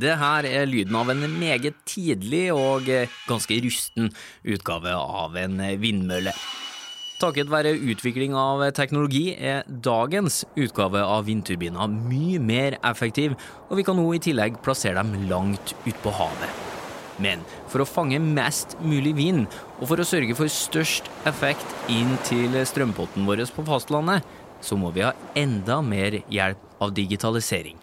Det her er lyden av en meget tidlig og eh, ganske rusten utgave av en vindmølle. Takket være utvikling av teknologi er dagens utgave av vindturbiner mye mer effektiv, og vi kan nå i tillegg plassere dem langt utpå havet. Men for å fange mest mulig vind, og for å sørge for størst effekt inn til strømpotten vår på fastlandet, så må vi ha enda mer hjelp av digitalisering.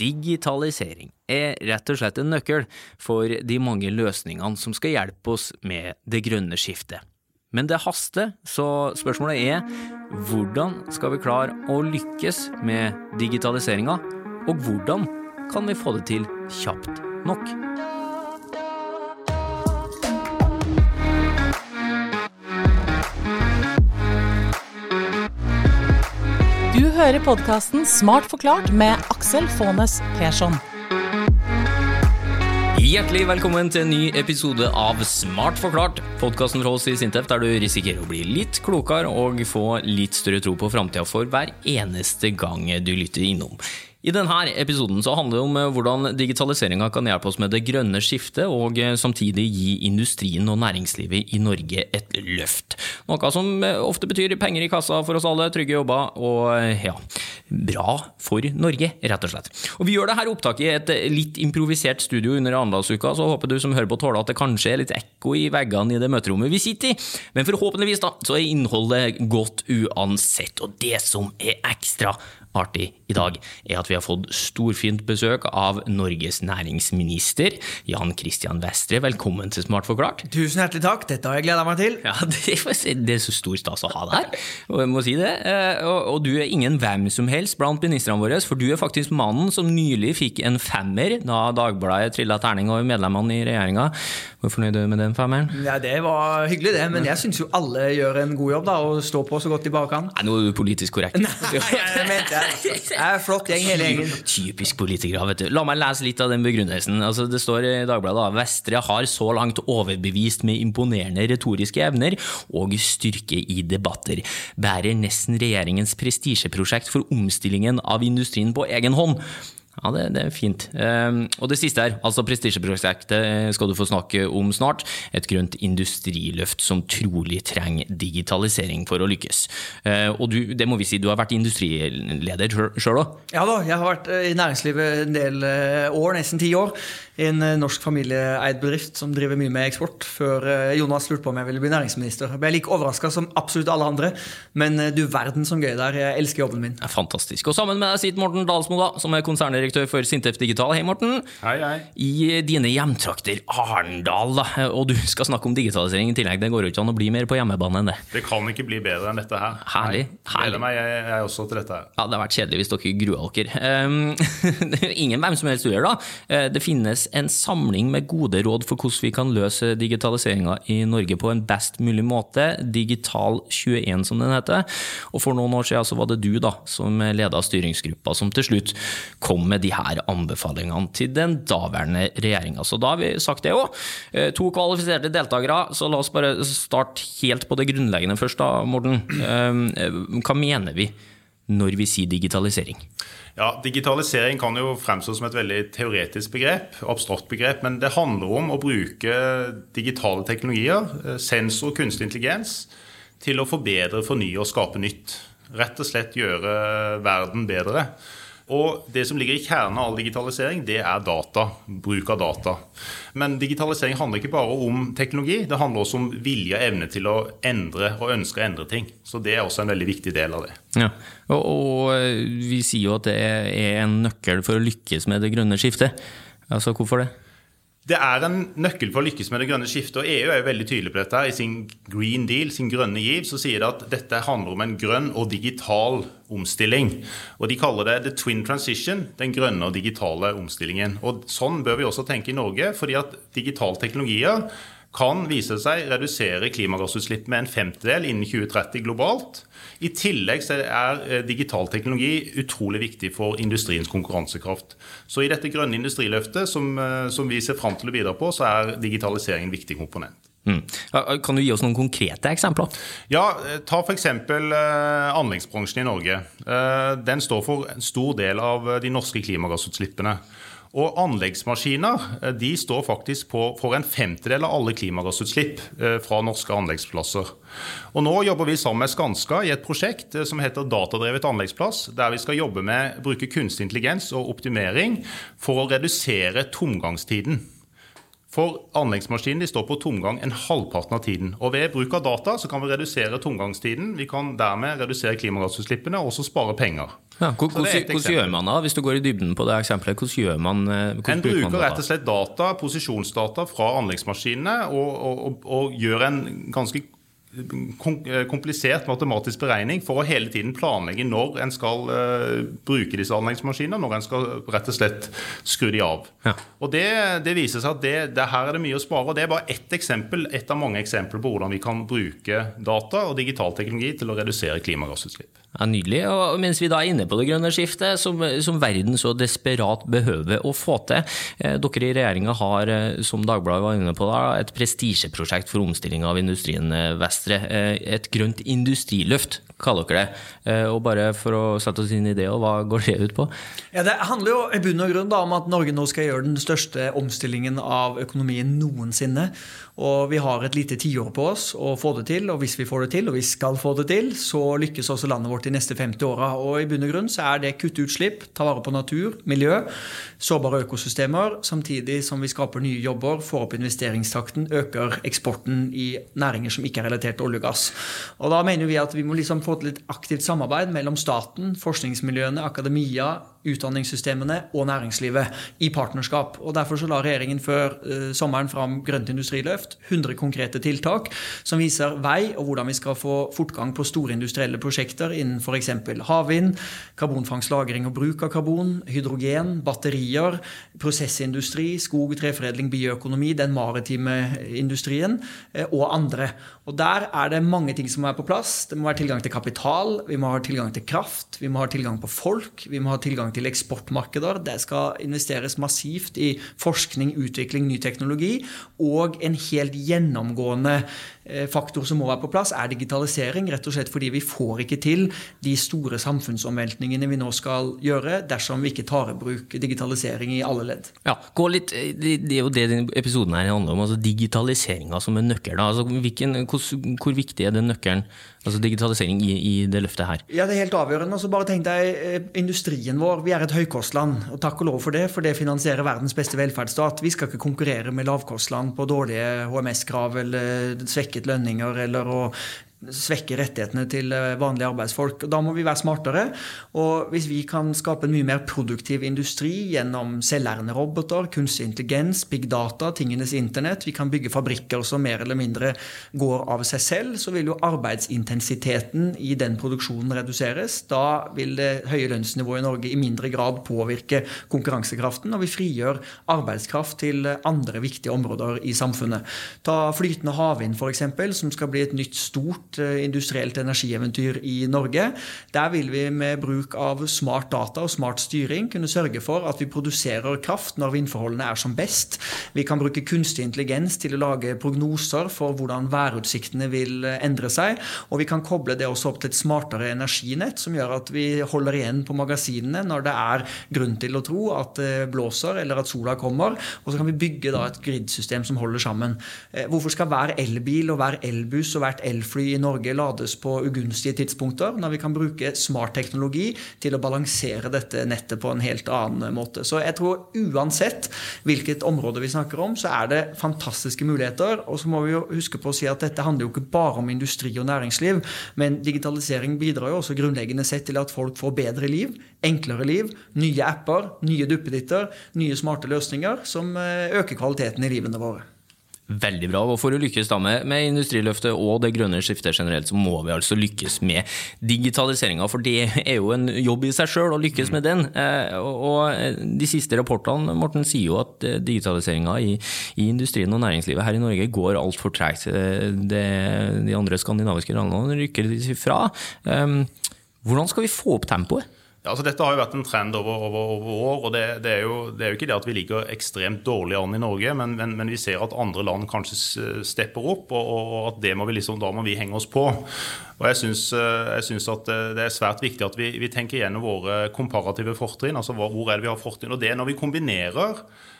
Digitalisering er rett og slett en nøkkel for de mange løsningene som skal hjelpe oss med det grønne skiftet. Men det haster, så spørsmålet er hvordan skal vi klare å lykkes med digitaliseringa, og hvordan kan vi få det til kjapt nok? Hører podkasten Smart forklart med Aksel Faanes Persson. Hjertelig velkommen til en ny episode av Smart forklart, podkasten fra oss i Sintef der du risikerer å bli litt klokere og få litt større tro på framtida for hver eneste gang du lytter innom. I denne episoden så handler det om eh, hvordan digitaliseringa kan hjelpe oss med det grønne skiftet, og eh, samtidig gi industrien og næringslivet i Norge et løft. Noe som eh, ofte betyr penger i kassa for oss alle, trygge jobber og ja, bra for Norge, rett og slett. Og Vi gjør dette opptaket i et litt improvisert studio under Arendalsuka, så håper du som hører på tåler at det kanskje er litt ekko i veggene i det møterommet vi sitter i. Men forhåpentligvis da, så er innholdet godt uansett, og det som er ekstra artig i dag, er at vi har fått storfint besøk av Norges næringsminister, Jan Christian Vestre. Velkommen til Smart forklart. Tusen hjertelig takk, dette har jeg gleda meg til. Ja, det, det, er så stor stas å ha deg her, og jeg må si det. Eh, og, og, du er ingen hvem som helst blant ministrene våre, for du er faktisk mannen som nylig fikk en femmer da Dagbladet trilla terning over medlemmene i regjeringa. Hvor fornøyd er du med den femmeren? Ja, Det var hyggelig, det, men jeg syns jo alle gjør en god jobb da, og står på så godt de bare kan. Nei, nå er du politisk korrekt. Nei, jeg mente jeg. jeg er flott gjeng, hele gjengen. Typisk politikere, vet du. La meg lese litt av den begrunnelsen. Altså, det står i Dagbladet da, Vestre har så langt overbevist med imponerende retoriske evner og styrke i debatter. Bærer nesten regjeringens prestisjeprosjekt for omstillingen av industrien på egen hånd. Ja, det, det, er fint. Um, og det siste her, altså prestisjeprosjektet eh, skal du få snakke om snart. Et grønt industriløft som trolig trenger digitalisering for å lykkes. Uh, og du, det må vi si, du har vært industrileder sjøl òg? Ja da, jeg har vært i næringslivet en del år, nesten ti år I en eh, norsk familieeid bedrift som driver mye med eksport, før eh, Jonas lurte på om jeg ville bli næringsminister. Jeg ble like overraska som absolutt alle andre, men eh, du verden som gøy der. Jeg elsker jobben min. Det er fantastisk. Og sammen med deg sitter Morten Dalsmo, da, som er konserndirektør for Sintef Digital. Hei, Morten. Hei, hei. I dine hjemtrakter Arendal, da, og du skal snakke om digitalisering i tillegg. Det går jo ikke an å bli mer på hjemmebane enn det. Det kan ikke bli bedre enn dette her. Herlig. Gleder meg jeg, jeg også til dette her. Ja, Det har vært kjedelig hvis dere gruer dere. Um, ingen hvem som helst gjør da. Det finnes en samling med gode råd for hvordan vi kan løse digitaliseringa i Norge på en best mulig måte. Digital21, som den heter. Og for noen år siden så var det du da, som leda styringsgruppa, som til slutt kom med de her anbefalingene til den daværende regjeringa. Så da har vi sagt det òg. Eh, to kvalifiserte deltakere, så la oss bare starte helt på det grunnleggende først, da, Morten. Eh, hva mener vi når vi sier digitalisering? Ja, Digitalisering kan jo fremstå som et veldig teoretisk begrep, abstrakt begrep, men det handler om å bruke digitale teknologier, eh, sensor og kunstig intelligens, til å forbedre, fornye og skape nytt. Rett og slett gjøre verden bedre. Og det som ligger i kjernen av all digitalisering, det er data. Bruk av data. Men digitalisering handler ikke bare om teknologi, det handler også om vilje og evne til å endre og ønske å endre ting. Så det er også en veldig viktig del av det. Ja, og, og eh, vi sier jo at det er en nøkkel for å lykkes med det grønne skiftet. Altså, hvorfor det? Det er en nøkkel for å lykkes med det grønne skiftet. og EU er jo veldig tydelig på dette. I sin Green Deal, sin grønne giv, så sier det at dette handler om en grønn og digital omstilling. Og De kaller det the twin transition, den grønne og digitale omstillingen. Og Sånn bør vi også tenke i Norge, fordi at digitale teknologier kan vise seg redusere klimagassutslipp med en femtedel innen 2030 globalt. I tillegg er eh, digital teknologi utrolig viktig for industriens konkurransekraft. Så i dette grønne industriløftet som, eh, som vi ser fram til å bidra på, så er digitalisering en viktig komponent. Mm. Kan du gi oss noen konkrete eksempler? Ja, eh, Ta f.eks. anleggsbransjen i Norge. Den står for en stor del av de norske klimagassutslippene. Og anleggsmaskiner eh, de står faktisk på, for en femtedel av alle klimagassutslipp eh, fra norske anleggsplasser. Og Nå jobber vi sammen med Skanska i et prosjekt eh, som heter Datadrevet anleggsplass, der vi skal jobbe med å bruke kunstig intelligens og optimering for å redusere tomgangstiden. For anleggsmaskinen står på tomgang en halvparten av tiden. Og Ved bruk av data så kan vi redusere tomgangstiden. Vi kan dermed redusere klimagassutslippene og også spare penger. Ja, hvordan, hvordan gjør man da, hvis du går i dybden på det eksempelet? Hvordan gjør man eh, hvordan En bruker rett og slett data, posisjonsdata fra anleggsmaskinene og, og, og, og gjør en ganske komplisert matematisk beregning for å hele tiden planlegge når en skal uh, bruke disse anleggsmaskinene, når en skal rett og slett skru de av. Ja. Og det, det, viser seg at det, det, her er det mye å spare. og Det er bare ett eksempel, ett av mange eksempler på hvordan vi kan bruke data og digital teknologi til å redusere klimagassutslipp. Ja, Nydelig. Og mens vi da er inne på det grønne skiftet, som, som verden så desperat behøver å få til. Eh, dere i regjeringa har, eh, som Dagbladet var inne på, da, et prestisjeprosjekt for omstilling av industrien eh, Vestre. Et grønt industriløft, kaller dere det. Og bare for å sette oss inn i det, og hva går det ut på? Ja, Det handler jo i bunn og grunn da, om at Norge nå skal gjøre den største omstillingen av økonomien noensinne. Og vi har et lite tiår på oss å få det til, og hvis vi får det til, og vi skal få det til, så lykkes også landet vårt de neste 50 åra. Og i bunn og grunn så er det kutte utslipp, ta vare på natur, miljø, sårbare økosystemer, samtidig som vi skaper nye jobber, får opp investeringstakten, øker eksporten i næringer som ikke er relatert til olje og gass. Og da mener vi at vi må liksom få til et aktivt samarbeid mellom staten, forskningsmiljøene, akademia, utdanningssystemene og næringslivet i partnerskap. Og Derfor så la regjeringen før eh, sommeren fram Grønt industriløft 100 konkrete tiltak som viser vei og hvordan vi skal få fortgang på store industrielle prosjekter innen f.eks. havvind, karbonfangst, lagring og bruk av karbon, hydrogen, batterier, prosessindustri, skog, treforedling, bioøkonomi, den maritime industrien eh, og andre. Og Der er det mange ting som er på plass. Det må være tilgang til kapital, vi må ha tilgang til kraft, vi må ha tilgang på folk, vi må ha tilgang til eksportmarkeder. Det skal investeres massivt i forskning, utvikling, ny teknologi og en helt gjennomgående faktor som må være på plass, er digitalisering. Rett og slett fordi vi får ikke til de store samfunnsomveltningene vi nå skal gjøre, dersom vi ikke tar i bruk digitalisering i alle ledd. Ja, litt, eh, Det er jo det denne episoden her handler om, altså digitaliseringa som en nøkkel. Altså, hvor, viktig er den nøkkelen, altså digitalisering, i, i, det løftet her? Ja, Det er helt avgjørende. Og så bare tenk deg eh, industrien vår. Vi er et høykostland, og takk og lov for det, for det finansierer verdens beste velferdsstat. Vi skal ikke konkurrere med lavkostland på dårlige HMS-krav eller svekket lønninger eller å svekke rettighetene til eh, vanlige arbeidsfolk. Da må vi være smartere. Og hvis vi kan skape en mye mer produktiv industri gjennom selvlærende roboter, kunstig intelligens, big data, tingenes internett, vi kan bygge fabrikker som mer eller mindre går av seg selv, så vil jo arbeidsintensiteten i den produksjonen reduseres. Da vil det høye lønnsnivået i Norge i mindre grad påvirke konkurransekraften, og vi frigjør arbeidskraft til andre viktige områder i samfunnet. Ta flytende havvind, f.eks., som skal bli et nytt stort stort eh, industrielt energieventyr i Norge. Der vil vi med bruk av smart data og smart styring kunne sørge for at vi produserer kraft når vindforholdene er som best. Vi kan bruke kunstig intelligens til å lage prognoser for hvordan værutsiktene vil eh, endre seg. Og vi kan koble det også opp til et smartere energinett, som gjør at vi holder igjen på magasinene når det er grunn til å tro at det blåser eller at sola kommer. Og så kan vi bygge et gridsystem som holder sammen. Eh, hvorfor skal hver elbil og hver elbuss og hvert elfly i Norge lades på ugunstige tidspunkter, når vi kan bruke smart teknologi til å balansere dette nettet på en helt annen måte. Så jeg tror uansett hvilket område vi snakker om, så er det fantastiske muligheter. Og så må vi jo huske på å si at dette handler jo ikke bare om industri og næringsliv, men digitalisering bidrar jo også grunnleggende sett til at folk får bedre liv, enklere liv, nye apper, nye duppeditter, nye smarte løsninger som eh, øker kvaliteten i livene våre. Veldig bra. og For å lykkes da med, med industriløftet og det grønne skiftet generelt, så må vi altså lykkes med digitaliseringa. For det er jo en jobb i seg sjøl å lykkes med den. Eh, og eh, De siste rapportene Morten, sier jo at eh, digitaliseringa i, i, industrien og næringslivet her i Norge går altfor tregt. De andre skandinaviske landene rykker fra. Hvordan skal vi få opp tempoet? Ja, altså Dette har jo vært en trend over, over, over år. og det, det, er jo, det, er jo, ikke det at vi ligger ekstremt dårlig an i Norge, men, men, men vi ser at andre land kanskje stepper opp, og, og at må liksom, da må vi henge oss på. Og Jeg syns, syns at det er svært viktig at vi, vi tenker gjennom våre komparative fortrinn. altså Hvor er det vi har fortrinn? Og det er når vi kombinerer Eh,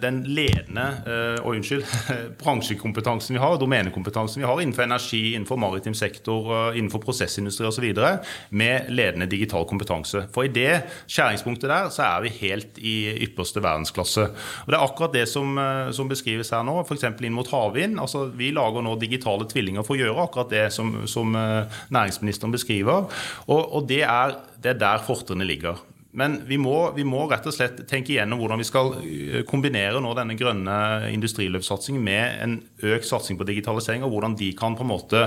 den ledende eh, og unnskyld, bransjekompetansen vi har, domenekompetansen vi har innenfor energi, innenfor maritim sektor, eh, innenfor prosessindustri osv., med ledende digital kompetanse. For i det skjæringspunktet der så er vi helt i ypperste verdensklasse. Og Det er akkurat det som, som beskrives her nå, f.eks. inn mot havvind. Altså, vi lager nå digitale tvillinger for å gjøre akkurat det som, som næringsministeren beskriver. Og, og det, er, det er der fortrinnet ligger. Men vi må, vi må, rett og slett tenke igjennom hvordan vi skal eh, kombinere nå denne grønne industriløpssatsingen med en økt satsing på digitalisering, og hvordan de kan på en måte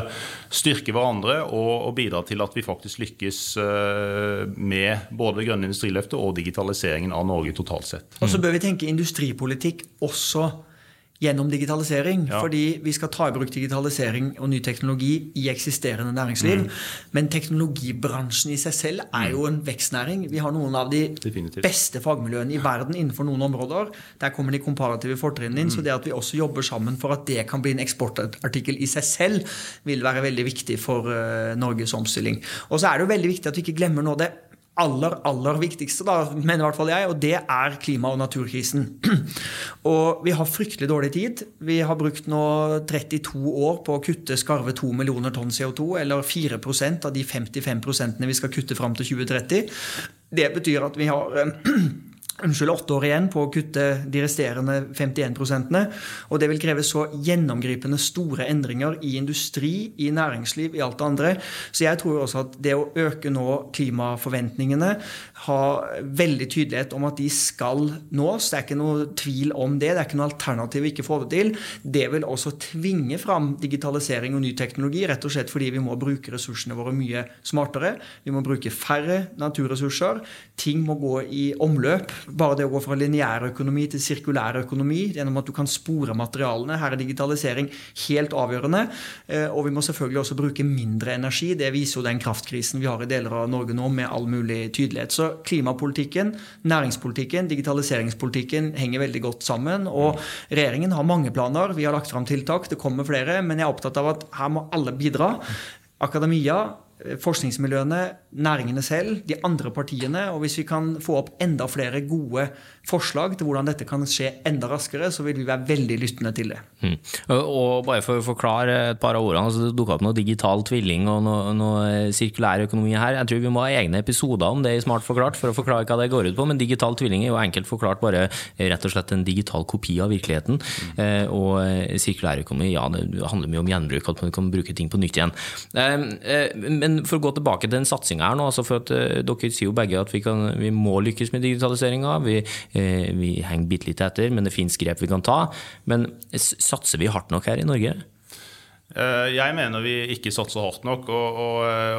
styrke hverandre og, og bidra til at vi faktisk lykkes eh, med både det grønne industriløftet og digitaliseringen av Norge totalt sett. Og så bør vi tenke industripolitikk også gjennom digitalisering. Ja. Fordi vi skal ta i bruk digitalisering og ny teknologi i eksisterende næringsliv. Mm. Men teknologibransjen i seg selv er jo en vekstnæring. Vi har noen av de Definitivt. beste fagmiljøene i verden innenfor noen områder. Der kommer de komparative fortrinnene inn. Mm. Så det at vi også jobber sammen for at det kan bli en eksportartikkel i seg selv, vil være veldig viktig for uh, Norges omstilling. Og så er det jo veldig viktig at vi ikke glemmer nå det aller, aller viktigste, da, mener i hvert fall jeg, og det er klima- og naturkrisen. Og vi har fryktelig dårlig tid. Vi har brukt nå 32 år på å kutte skarve 2 millioner tonn CO2, eller 4% av de 55 vi skal kutte fram til 2030. Det betyr at vi har unnskyld, åtte år igjen på å kutte de resterende 51 prosentene. Og det vil kreve så gjennomgripende store endringer i industri, i næringsliv, i alt det andre. Så jeg tror også at det å øke nå klimaforventningene, ha veldig tydelighet om at de skal nås, det er ikke noe tvil om det, det er ikke noe alternativ å ikke få det til, det vil også tvinge fram digitalisering og ny teknologi, rett og slett fordi vi må bruke ressursene våre mye smartere. Vi må bruke færre naturressurser. Ting må gå i omløp bare det å gå fra lineær økonomi til sirkulær økonomi gjennom at du kan spore materialene. Her er digitalisering helt avgjørende. Eh, og vi må selvfølgelig også bruke mindre energi. Det viser jo den kraftkrisen vi har i deler av Norge nå, med all mulig tydelighet. Så klimapolitikken, næringspolitikken, digitaliseringspolitikken henger veldig godt sammen. Og regjeringen har mange planer. Vi har lagt fram tiltak, det kommer flere. Men jeg er opptatt av at her må alle bidra. Akademia, forskningsmiljøene, næringene selv, de andre partiene. Og hvis vi kan få opp enda flere gode forslag til hvordan dette kan skje enda raskere, så vil vi være veldig lyttende til det. Mm. Og bare for å forklare et par av ordene, altså det dukka opp noe digital tvilling og noe, noe, sirkulær økonomi her. Jeg tror vi må ha egne episoder om det i Smart forklart for å forklare hva det går ut på. Men digital tvilling er jo enkelt forklart bare rett og slett en digital kopi av virkeligheten. Mm. Og eh, sirkulær økonomi, ja, det handler mye om gjenbruk, at man kan bruke ting på nytt igjen. Eh, men for å gå tilbake til den satsinga her nå, altså for at dere sier jo begge at vi, kan, vi må lykkes med digitaliseringa. Vi Eh, vi henger bitte litt etter, men det finnes grep vi kan ta. Men satser vi hardt nok her i Norge? Eh, jeg mener vi ikke satser hardt nok, og,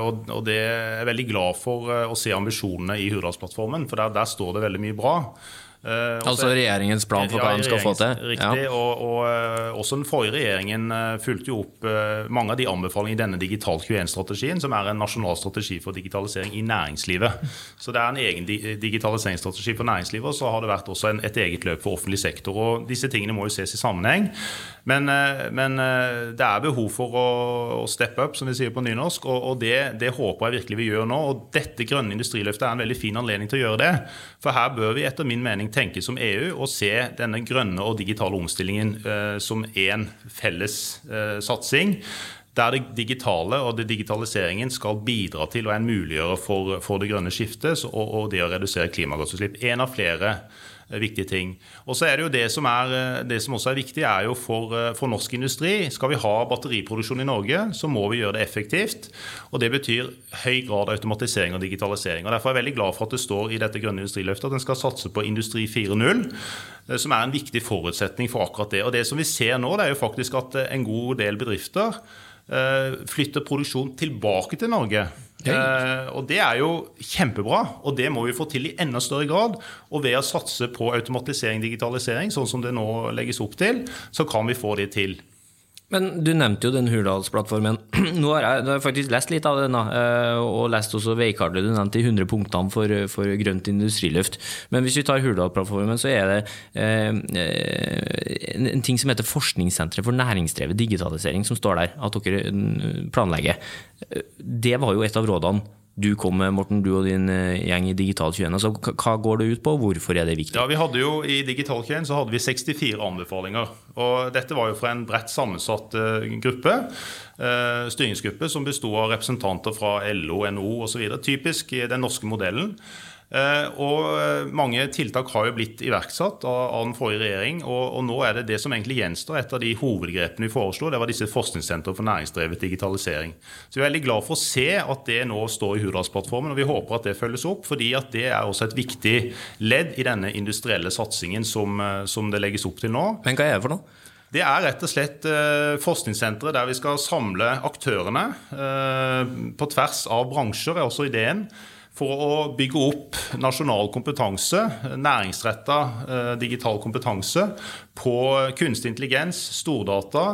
og, og det er jeg veldig glad for eh, å se ambisjonene i Hurdalsplattformen, for der, der står det veldig mye bra. Uh, altså regjeringens plan for hva ja, de skal få til? Riktig. Ja. Og, og uh, også den forrige regjeringen uh, fulgte jo opp mange av de anbefalingene i denne Digital 21-strategien, som er en nasjonal strategi for digitalisering i næringslivet. Så det er en egen di digitaliseringsstrategi for næringslivet, og så har det vært også en, et eget løp for offentlig sektor. og Disse tingene må jo ses i sammenheng. Men, men det er behov for å, å, steppe up, som vi sier på nynorsk, og, og det, det, håper jeg virkelig vi gjør nå. Og dette grønne industriløftet er en veldig fin anledning til å gjøre det. For her bør vi etter min mening tenke som EU og se denne grønne og digitale omstillingen eh, som én felles eh, satsing. Der det digitale og det digitaliseringen skal bidra til og er en muliggjøre for, for, det grønne skiftet og, og det å redusere klimagassutslipp. En av flere viktige ting. Og så er det jo det som, er, eh, det som også er viktig, er jo for, eh, for, norsk industri. Skal vi ha batteriproduksjon i Norge, så må vi gjøre det effektivt. Og det betyr høy grad av automatisering og digitalisering. Og Derfor er jeg veldig glad for at det står i dette grønne industriløftet at en skal satse på Industri 4.0, som er en viktig forutsetning for akkurat det. Og det som vi ser nå, det er jo faktisk at en god del bedrifter flytter produksjon tilbake til Norge. Uh, og Det er jo kjempebra, og det må vi få til i enda større grad. Og ved å satse på automatisering digitalisering, sånn som det nå legges opp til, så kan vi få det til. Men du nevnte jo den Hurdalsplattformen. Nå har jeg, har faktisk lest litt av den, eh, og lest også veikartet du nevnte, de 100 punktene for, for grønt industriløft. Men hvis vi tar Hurdalsplattformen, så er det eh, en, ting som heter Forskningssenteret for næringsdrevet digitalisering, som står der, at dere mm, planlegger. Det var jo et av rådene du kom med, Morten, du og din eh, gjeng i Digital21. Altså, hva går det ut på, hvorfor er det viktig? Ja, vi hadde jo I Digital21 så hadde vi 64 anbefalinger. og Dette var jo fra en bredt sammensatt uh, gruppe. Uh, styringsgruppe som besto av representanter fra LO, NHO osv. Typisk den norske modellen. Eh, og eh, mange tiltak har jo blitt iverksatt av, den forrige regjering. Og, og, nå er det det som egentlig gjenstår. Et av de hovedgrepene vi foreslo, det var disse forskningssentrene for næringsdrevet digitalisering. Så vi er veldig glad for å se at det nå står i Hurdalsplattformen, og vi håper at det følges opp. fordi at det er også et viktig ledd i denne industrielle satsingen som, eh, som det legges opp til nå. Men hva er det for noe? Det er rett og slett forskningssenteret der vi skal samle aktørene på tvers av bransjer, er også ideen for å bygge opp nasjonal kompetanse, næringsretta eh, digital kompetanse, på kunstig intelligens, stordata,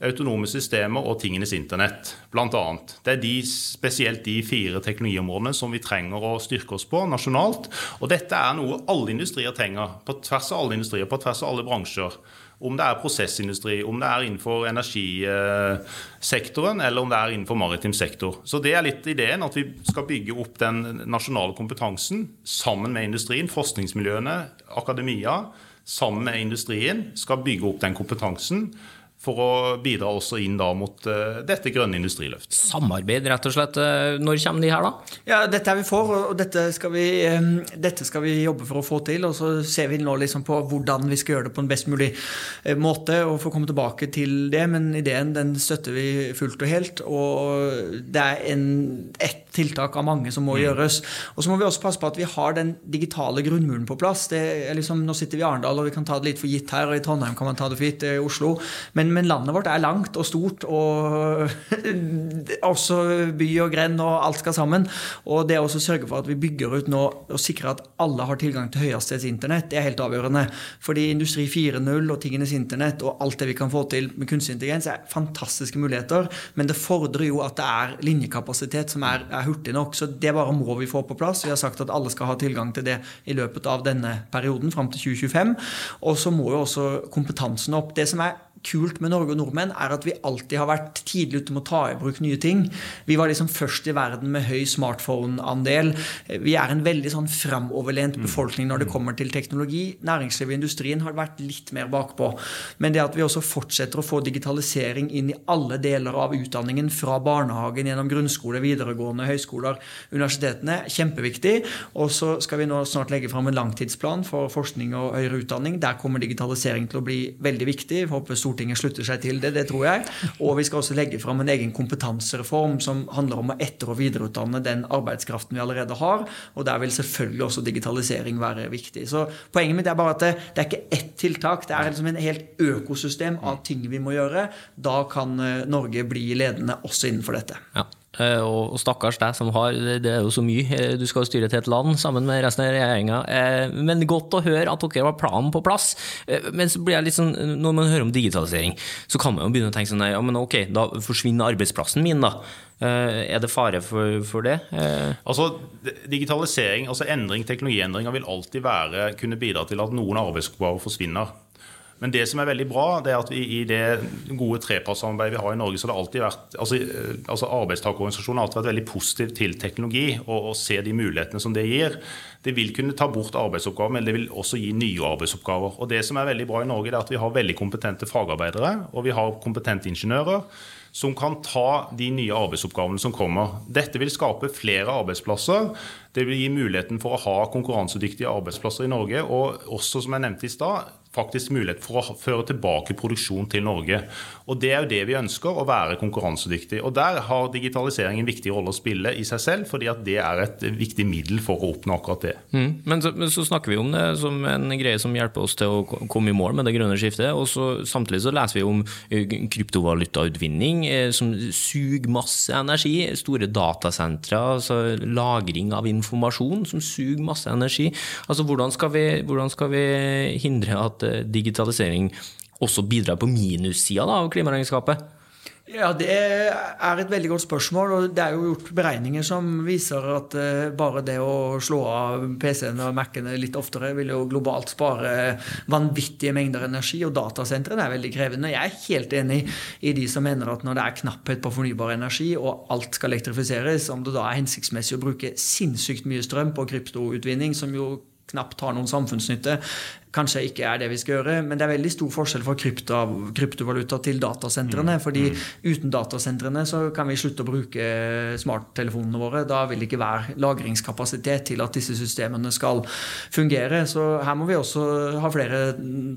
autonome systemer og tingenes internett, bl.a. Det er de, spesielt de fire teknologiområdene som vi trenger å styrke oss på nasjonalt. Og dette er noe alle industrier trenger, på tvers av alle industrier, på tvers av alle bransjer. Om det er prosessindustri, om det er innenfor energisektoren eller om det er innenfor maritim sektor. Så det er litt ideen, at vi skal bygge opp den nasjonale kompetansen sammen med industrien, forskningsmiljøene, akademia. Sammen med industrien skal bygge opp den kompetansen for å bidra også inn da mot uh, dette grønne industriløftet. Samarbeid, rett og slett. Eh, når kommer de her, da? Ja, Dette er vi for, og dette skal vi, dette skal vi, jobbe for å få til. Og så ser vi nå liksom på hvordan vi skal gjøre det på en best mulig uh, måte, og få komme tilbake til det. Men ideen den støtter vi fullt og helt. Og det er en, ett tiltak av mange som må mm. gjøres. Og så må vi også passe på at vi har den digitale grunnmuren på plass. Liksom, nå sitter vi i Arendal, og vi kan ta det litt for gitt her, og i Trondheim kan man ta det for gitt, i Oslo. Men men, landet vårt er langt og stort, og også by og grend og alt skal sammen. Og det å sørge for at vi bygger ut nå og sikrer at alle har tilgang til høyhastighetsinternett, det er helt avgjørende. Fordi Industri 4.0 og tingenes internett og alt det vi kan få til med kunstig intelligens, er fantastiske muligheter, men det fordrer jo at det er linjekapasitet som er, er hurtig nok. Så det bare må vi få på plass. Vi har sagt at alle skal ha tilgang til det i løpet av denne perioden, fram til 2025. Og så må jo også kompetansen opp. Det som er kult med Norge og nordmenn, er at vi alltid har vært tidlig ute med å ta i bruk nye ting. Vi var liksom først i verden med høy smartphone-andel. Vi er en veldig sånn framoverlent mm. befolkning når det mm. kommer til teknologi. Næringslivet og industrien har vært litt mer bakpå. Men det at vi også fortsetter å få digitalisering inn i alle deler av utdanningen, fra barnehagen gjennom grunnskole, videregående, høyskoler, universitetene, kjempeviktig. Og så skal vi nå snart legge fram en langtidsplan for forskning og høyere utdanning. Der kommer digitalisering til å bli veldig viktig. Jeg håper Stortinget slutter seg til det, det tror jeg. Og vi skal også legge fram en egen kompetansereform som handler om å etter- og videreutdanne den arbeidskraften vi allerede har. Og der vil selvfølgelig også digitalisering være viktig. Så poenget mitt er bare at det, det er ikke ett tiltak, det er liksom en helt økosystem av ting vi må gjøre. Da kan eh, Norge bli ledende også innenfor dette. Ja. Eh, og stakkars deg som har Det er jo så mye. Eh, du skal styre til et land sammen med resten av regjeringa. Eh, men godt å høre at dere har planen på plass. Men så blir jeg litt sånn, når man hører om digitalisering, så kan man jo begynne å tenke sånn ja, men ok, da forsvinner arbeidsplassen min, da. Er det fare for, for det? Altså, Digitalisering, altså endring, teknologiendringer vil alltid være, kunne bidra til at noen arbeidsoppgaver forsvinner. Men det som er veldig bra, det er at vi, i det gode trepartssamarbeidet vi har i Norge, så har det alltid vært altså, eh, altså Arbeidstakerorganisasjonen har alltid vært veldig positiv til teknologi og, og ser de mulighetene som det gir. Det vil kunne ta bort arbeidsoppgaver, men det vil også gi nye arbeidsoppgaver. Og Det som er veldig bra i Norge, det er at vi har veldig kompetente fagarbeidere og vi har kompetente ingeniører som kan ta de nye arbeidsoppgavene som kommer. Dette vil skape flere arbeidsplasser. Det vil gi muligheten for å ha konkurransedyktige arbeidsplasser i Norge. Og også, som jeg nevnte i stad, faktisk mulighet for å føre tilbake produksjon til Norge. Og Det er jo det vi ønsker, å være konkurransedyktig. Og Der har digitalisering en viktig rolle å spille i seg selv, fordi at det er et viktig middel for å oppnå akkurat det. Mm. Men, så, men, så, snakker vi om det som en greie som hjelper oss til å komme i mål med det grønne skiftet. og så, Samtidig så leser vi om eh, kryptovalutautvinning eh, som suger masse energi. Store datasentre, altså lagring av informasjon som suger masse energi. Altså Hvordan skal vi, hvordan skal vi hindre at Eh, digitalisering også bidrar på minussida av klimaregnskapet? Ja, Det er et veldig godt spørsmål. og Det er jo gjort beregninger som viser at uh, bare det å slå av PC-ene og Mac-ene litt oftere vil jo globalt spare vanvittige mengder energi. Og datasentrene er veldig krevende. Jeg er helt enig i de som mener at når det er knapphet på fornybar energi, og alt skal elektrifiseres, om det da er hensiktsmessig å bruke sinnssykt mye strøm på kryptoutvinning, som jo knapt har noen samfunnsnytte, kanskje ikke er det vi skal gjøre. Men det er veldig stor forskjell fra krypto, kryptovaluta til datasentrene. Mm. fordi mm. uten datasentrene så kan vi slutte å bruke smarttelefonene våre. Da vil det ikke være lagringskapasitet til at disse systemene skal fungere. Så her må vi også ha flere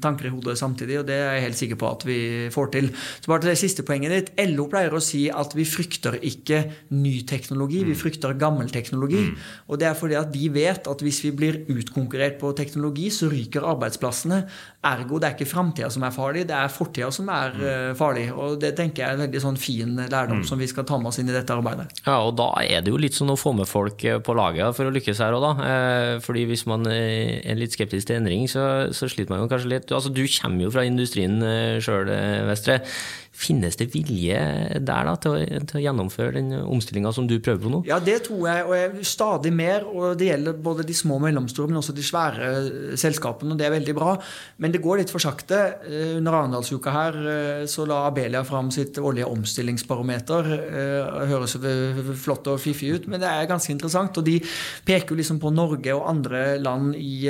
tanker i hodet samtidig, og det er jeg helt sikker på at vi får til. Så bare til det siste poenget ditt. LO pleier å si at vi frykter ikke ny teknologi, vi mm. frykter gammel teknologi. Mm. Og det er fordi at de vet at hvis vi blir utkonkurrert på teknologi, så ryker arbeidsplassene arbeidsplassene. Ergo det er ikke framtida som er farlig, det er fortida som er mm. farlig. og Det tenker jeg er en veldig sånn fin lærdom mm. som vi skal ta med oss inn i dette arbeidet. Ja, og Da er det jo litt sånn å få med folk eh, på laget for å lykkes her òg, da. Eh, fordi hvis man er litt skeptisk til endring, så, så sliter man jo kanskje litt. Altså, Du kommer jo fra industrien sjøl, Vestre. Finnes det vilje der da, til, å, til å gjennomføre den omstillinga som du prøver på nå? Ja, det tror jeg, og jeg, stadig mer. og Det gjelder både de små og mellomstore, men også de svære eh, selskapene. og Det er veldig bra. Men det går litt for sakte. Eh, under Arendalsuka her eh, så la Abelia fram sitt årlige omstillingsbarometer. Det høres flott og fiffig ut, men det er ganske interessant. og De peker liksom på Norge og andre land i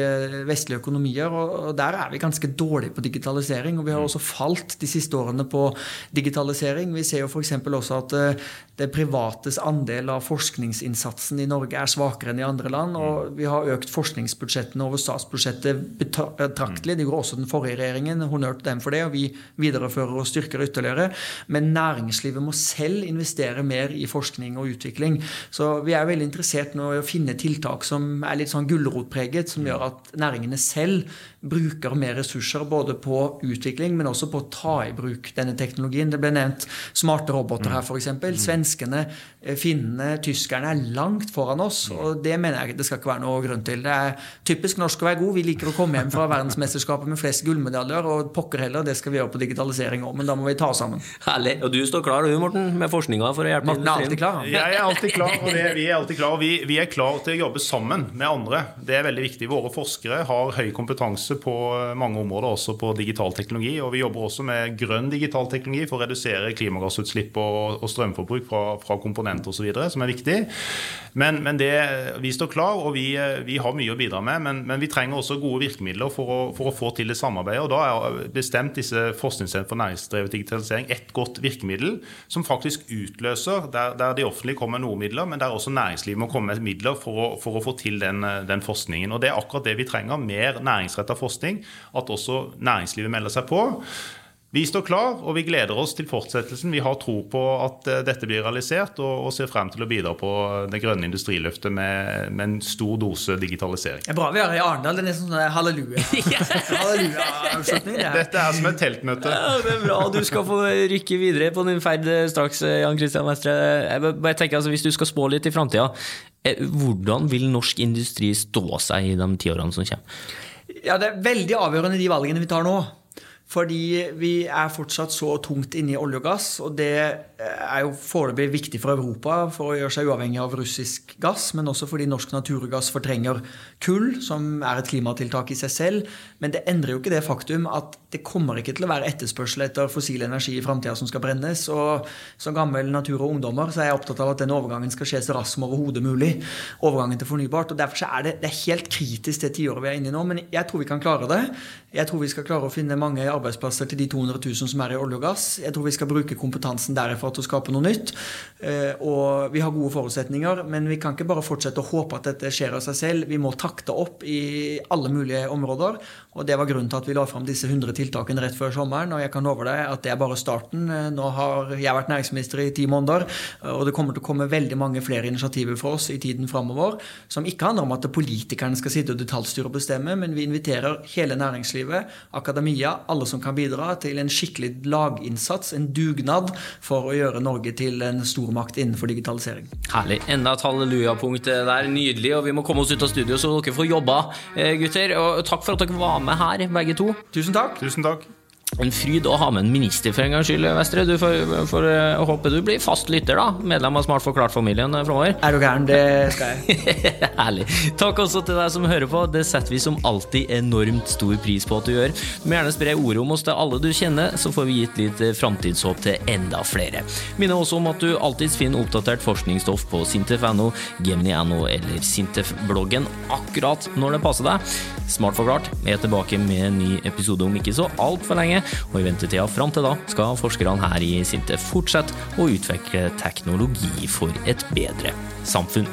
vestlige økonomier, og der er vi ganske dårlige på digitalisering. og Vi har også falt de siste årene på digitalisering. Vi ser jo f.eks. også at eh, det privates andel av forskningsinnsatsen i Norge er svakere enn i andre land. Og vi har økt forskningsbudsjettene over statsbudsjettet betraktelig. Det gjorde også den forrige regjeringen. Honnør til dem for det. Og vi viderefører og styrker ytterligere. Men næringslivet må selv investere mer i forskning og utvikling. Så vi er veldig interessert nå i å finne tiltak som er litt sånn gulrotpreget, som gjør at næringene selv bruker mer ressurser både på utvikling, men også på å ta i bruk denne teknologien. Det ble nevnt smarte roboter her, f.eks. Svenskene, eh, finnene, tyskerne er langt foran oss. Og det mener jeg det skal ikke være noe grunn til. Det er typisk norsk å være god. Vi liker å komme hjem fra verdensmesterskapet med flest gullmedaljer, og pokker heller, det skal vi gjøre på digitalisering òg, men da må vi ta oss sammen. Herlig. Og du står klar du, Morten, med forskninga for å hjelpe Morten er alltid klar. Jeg er alltid klar, og det, vi er alltid klar. Vi, vi er klar til å jobbe sammen med andre. Det er veldig viktig. Våre forskere har høy kompetanse på mange områder, også på digital teknologi. Og vi jobber også med grønn digital teknologi for å redusere klimagassutslipp og, og strømforbruk fra, fra komponenter osv., som er viktig. Men, men det, vi står klar, og vi, vi, har mye å bidra med. Men, men vi trenger også gode virkemidler for å, for å, få til det samarbeidet. og Da er bestemt disse Forskningssenter for næringsdrevet digitalisering et godt virkemiddel som faktisk utløser, der, der de offentlige kommer med noen midler, men der også næringslivet må komme med midler for å, for å få til den, den, forskningen. Og Det er akkurat det vi trenger. Mer næringsrettet forskning. At også næringslivet melder seg på. Vi står klar, og vi gleder oss til fortsettelsen. Vi har tro på at eh, dette blir realisert, og, ser frem til å bidra på det grønne industriløftet med, med en stor dose digitalisering. Det er bra vi er i Arendal. Det er nesten sånn halleluja. halleluja Dette er som et teltmøte. Ja, det er bra. Du skal få rykke videre på din ferd straks, Jan Christian Vestre. Jeg bare tenker, altså, Hvis du skal spå litt i framtida, eh, hvordan vil norsk industri stå seg i de ti årene som kommer? Ja, Det er veldig avgjørende de valgene vi tar nå. Fordi vi er fortsatt så tungt inne i olje og gass, og det er jo foreløpig viktig for Europa for å gjøre seg uavhengig av russisk gass, men også fordi norsk naturgass fortrenger kull, som er et klimatiltak i seg selv. Men det endrer jo ikke det faktum at det kommer ikke til å være etterspørsel etter fossil energi i framtida som skal brennes. Og som gammel natur- og ungdommer så er jeg opptatt av at den overgangen skal skje så raskt som overhodet mulig. Overgangen til fornybart. og Derfor er det, det er helt kritisk det tiåret vi er inne i nå, men jeg tror vi kan klare det. Jeg tror vi skal klare å finne mange arbeidsplasser til de 200 000 som er i olje og gass. Jeg tror vi skal bruke kompetansen derifra til å skape noe nytt. Eh, og vi har gode forutsetninger, men vi kan ikke bare fortsette å håpe at dette skjer av seg selv. Vi må takte opp i alle mulige områder. Og det var grunnen til at vi la fram disse 100 tiltakene rett før sommeren. Og jeg kan love deg at det er bare starten. Eh, nå har jeg vært næringsminister i ti måneder, og det kommer til å komme veldig mange flere initiativer for oss i tiden framover, som ikke handler om at politikerne skal sitte og detaljstyre og bestemme, men vi inviterer hele næringslivet, akademia, alle som kan bidra, til en skikkelig laginnsats, en dugnad, for å gjøre Norge til en stormakt innenfor digitalisering. Herlig. Enda et hallelujapunkt der. Nydelig. Og vi må komme oss ut av studio, så dere får jobba, eh, gutter. Og takk for at dere var med her, begge to. Tusen takk. Tusen takk. En fryd å ha med en minister for en gangs skyld, Vestre. Du får, får uh, håpe du blir fast lytter, da. Medlem av Smart forklart-familien uh, framover. Er du gæren? Det skal jeg. Herlig. Takk også til deg som hører på. Det setter vi som alltid enormt stor pris på at du gjør. Du må gjerne spre ordet om oss til alle du kjenner, så får vi gitt litt uh, framtidshåp til enda flere. Minner også om at du alltids finner oppdatert forskningsstoff på sintef.no, gemini.no eller Sintef-bloggen akkurat når det passer deg. Smart forklart er tilbake med en ny episode om ikke så altfor lenge. Og i ventetida fram til da skal forskerne her i Sintef fortsette å utvikle teknologi for et bedre samfunn.